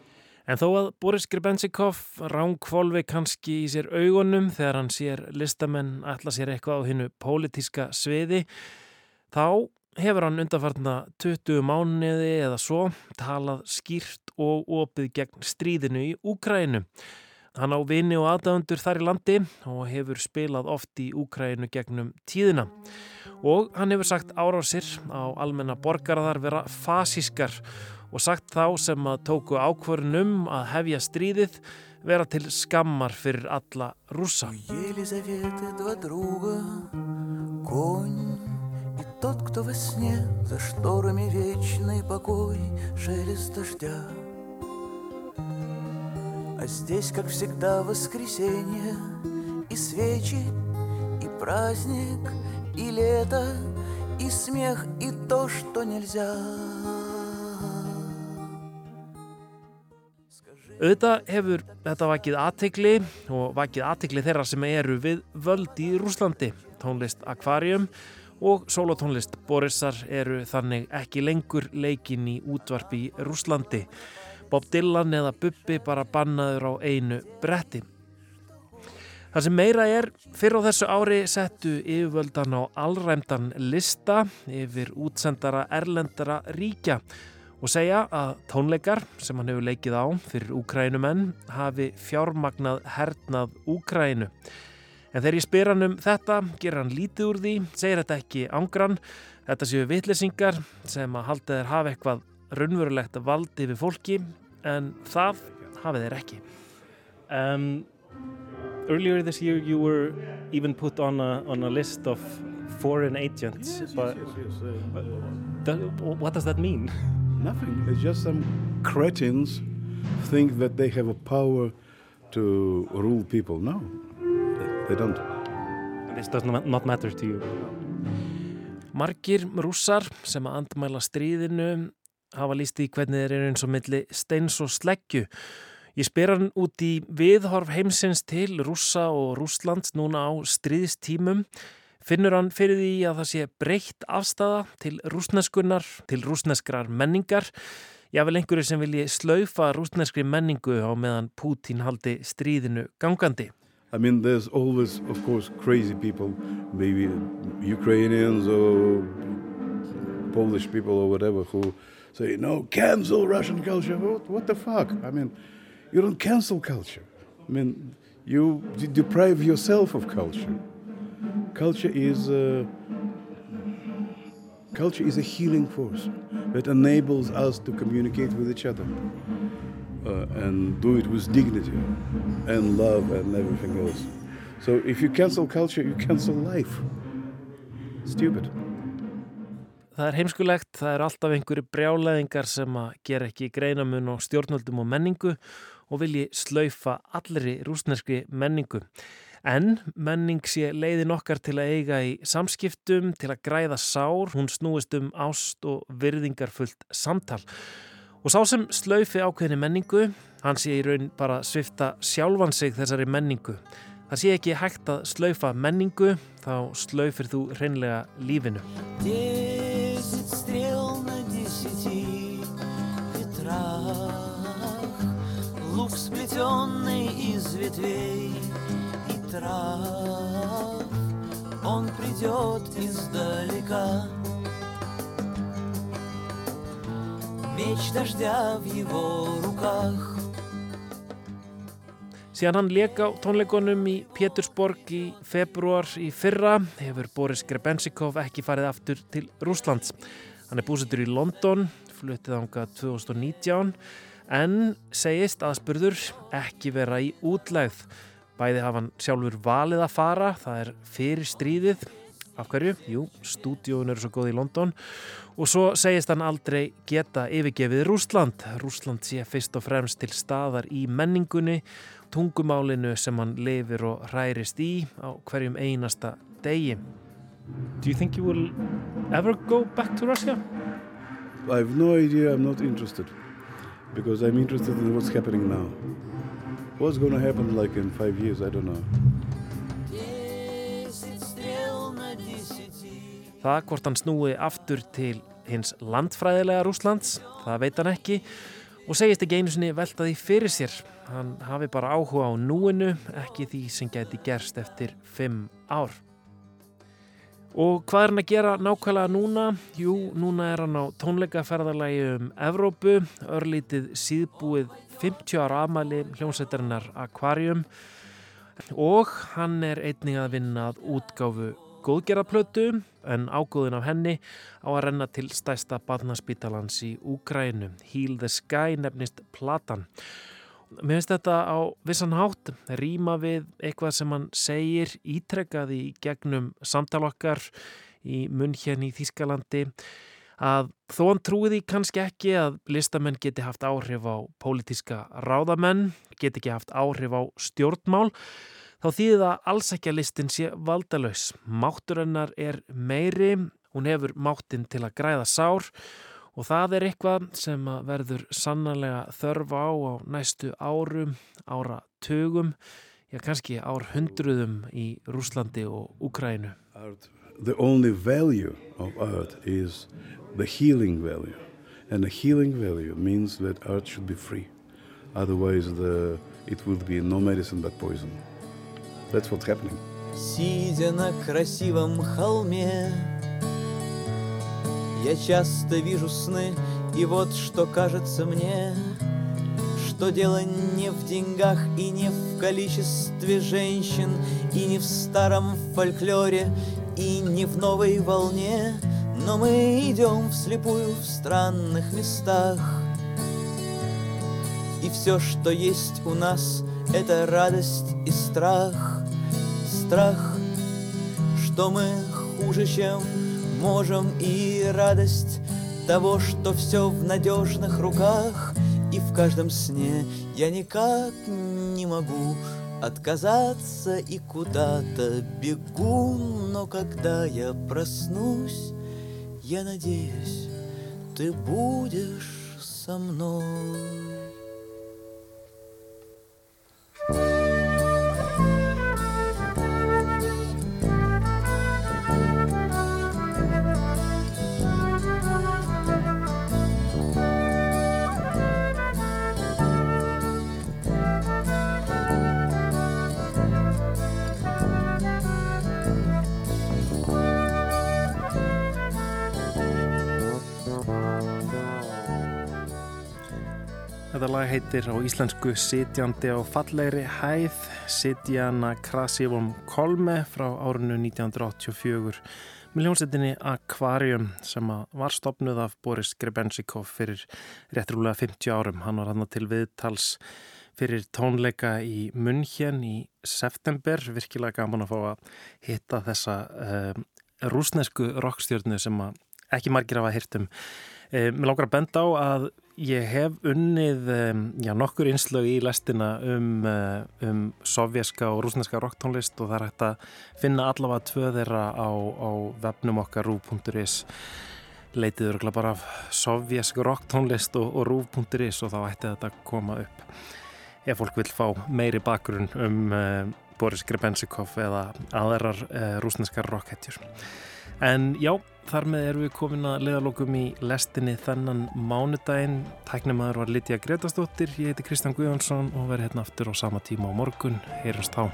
En þó að Boris Grebensikov ránkvolvi kannski í sér augunum þegar hann sér listamenn ætla sér eitthvað á hinnu pólitíska sviði, þá hefur hann undanfartna 20 mánuði eða svo talað skýrt og opið gegn stríðinu í Úkrænu. Hann á vini og aðdæfundur þar í landi og hefur spilað oft í Úkrænu gegnum tíðina. Og hann hefur sagt árásir á almenna borgarðar vera fasískar og sagt þá sem að tóku ákvörnum að hefja stríðið vera til skammar fyrir alla rússa. Тот, кто во сне за шторами вечный покой, шелест дождя. А здесь, как всегда, воскресенье и свечи, и праздник, и лето, и смех, и то, что нельзя. Auðvitað hefur þetta vakið aðtegli og vakið aðtegli þeirra sem eru við völd í Rúslandi. Tónlist Aquarium og solotónlist Borisar eru þannig ekki lengur leikin í útvarpi í Rúslandi. Bob Dylan eða Bubbi bara bannaður á einu bretti. Það sem meira er, fyrir á þessu ári settu yfirvöldan á allræmdan lista yfir útsendara erlendara ríkja og segja að tónleikar sem hann hefur leikið á fyrir Úkrænumenn hafi fjármagnað hernað Úkrænu. En þegar ég spyr hann um þetta, ger hann lítið úr því, segir þetta ekki ángrann, þetta séu vitlesingar sem að halda þeir hafa eitthvað raunverulegt valdi við fólki, en það hafið þeir ekki. Um, earlier this year you were even put on a, on a list of foreign agents. Yes, but yes, yes, yes, uh, that, what does that mean? [LAUGHS] Nothing. It's just some cretins think that they have a power to rule people. No, they don't. This does not, matter to you. Margir rússar sem að andmæla stríðinu hafa líst í hvernig þeir eru eins og milli steins og sleggju. Ég spyr hann út í viðhorf heimsins til rússa og rússlands núna á stríðstímum. Finnur hann fyrir því að það sé breytt afstæða til rúsneskunnar, til rúsneskrar menningar. Vil einhverju sem vilji slaufa rúsneskri menningu á meðan Pútín haldi stríðinu gangandi. I mean, there's always, of course, crazy people, maybe Ukrainians or Polish people or whatever, who say, no, cancel Russian culture. What, what the fuck? I mean, you don't cancel culture. I mean, you deprive yourself of culture. Culture is uh, culture is a healing force that enables us to communicate with each other uh, and do it with dignity and love and everything else. So if you cancel culture, you cancel life. Stupid. Það er heimskulegt, það er alltaf einhverju brjálæðingar sem að gera ekki greinamun og stjórnöldum og menningu og vilji slaufa allri rúsneski menningu. En menning sé leiðin okkar til að eiga í samskiptum, til að græða sár, hún snúist um ást og virðingarfullt samtal. Og sá sem slaufi ákveðni menningu, hann sé í raun bara svifta sjálfan sig þessari menningu. Það sé ekki hægt að slaufa menningu, þá slaufir þú hreinlega lífinu. Десять стрел на десяти ветрах, Лук сплетенный из ветвей и трав, Он придет издалека. Меч дождя в его руках. Síðan hann leka á tónleikonum í Pétursborg í februar í fyrra hefur Boris Grebensikov ekki farið aftur til Rúslands. Hann er búsettur í London, fluttið ánga 2019 en segist aðspurður ekki vera í útlegð. Bæði hafa hann sjálfur valið að fara, það er fyrir stríðið. Af hverju? Jú, stúdíóin eru svo góð í London og svo segist hann aldrei geta yfirgefið Rúsland. Rúsland sé fyrst og fremst til staðar í menningunni tungumálinu sem hann lifir og hrærist í á hverjum einasta degi. Do you think you will ever go back to Russia? I have no idea, I'm not interested. Because I'm interested in what's happening now. What's going to happen like in five years, I don't know. Það hvort hann snúi aftur til hins landfræðilega Rúslands, það veit hann ekki og segist ekki einu sinni velta því fyrir sér. Hann hafi bara áhuga á núinu, ekki því sem geti gerst eftir fimm ár. Og hvað er hann að gera nákvæmlega núna? Jú, núna er hann á tónleikaferðarlægi um Evrópu, örlítið síðbúið 50 ára afmæli hljómsveitarinnar Aquarium og hann er einnig að vinna að útgáfu góðgerðaplötu en ágóðin af henni á að renna til stæsta badnarspítalans í Úgrænu. Heal the Sky nefnist platan. Mér finnst þetta á vissan hátt, rýma við eitthvað sem hann segir ítrekkaði í gegnum samtalokkar í munn hérna í Þýskalandi að þó hann trúiði kannski ekki að listamenn geti haft áhrif á pólitíska ráðamenn, geti ekki haft áhrif á stjórnmál, þá þýði það alls ekki að listin sé valdalaus. Mátturinnar er meiri, hún hefur máttinn til að græða sár og það er eitthvað sem verður sannarlega þörf á á næstu árum, ára tögum, já kannski ár hundruðum í Rúslandi og Úkrænu. The only value of art is the healing value. And the healing value means that art should be free. Otherwise, the, it will be no medicine but poison. That's what's happening. Сидя на красивом холме, я часто вижу сны, и вот что кажется мне, что дело не в деньгах и не в количестве женщин, и не в старом фольклоре, и не в новой волне, но мы идем вслепую в странных местах. И все, что есть у нас, это радость и страх. Страх, что мы хуже, чем можем, и радость того, что все в надежных руках, и в каждом сне я никак не могу отказаться и куда-то бегу, но когда я проснусь, я надеюсь, ты будешь со мной. Þetta lag heitir á íslensku Sitjandi á fallegri hæð Sitjana Krasivom Kolme frá árinu 1984 miljónsettinni Aquarium sem var stopnuð af Boris Grebensikov fyrir réttrúlega 50 árum. Hann var hann til viðtals fyrir tónleika í München í september. Virkilega gaman að fá að hitta þessa um, rúsnesku rockstjörnu sem ekki margir hafa hirtum. Um, mér langar að benda á að Ég hef unnið já, nokkur einslög í lestina um, eh, um sovjerska og rúsneska rocktónlist og það er hægt að finna allavega tvö þeirra á, á vefnum okkar rúf.is leitiður bara af sovjersk rocktónlist og, og rúf.is og þá ætti þetta að koma upp ef fólk vil fá meiri bakgrunn um uh, Boris Grebensikov eða aðrar uh, rúsneska rockhetjur. En já, þar með erum við komin að leðalokum í lestinni þennan mánudaginn. Tæknumæður var Lítiða Gretastóttir, ég heiti Kristján Guðjónsson og verði hérna aftur á sama tíma á morgun. Heyrast þá.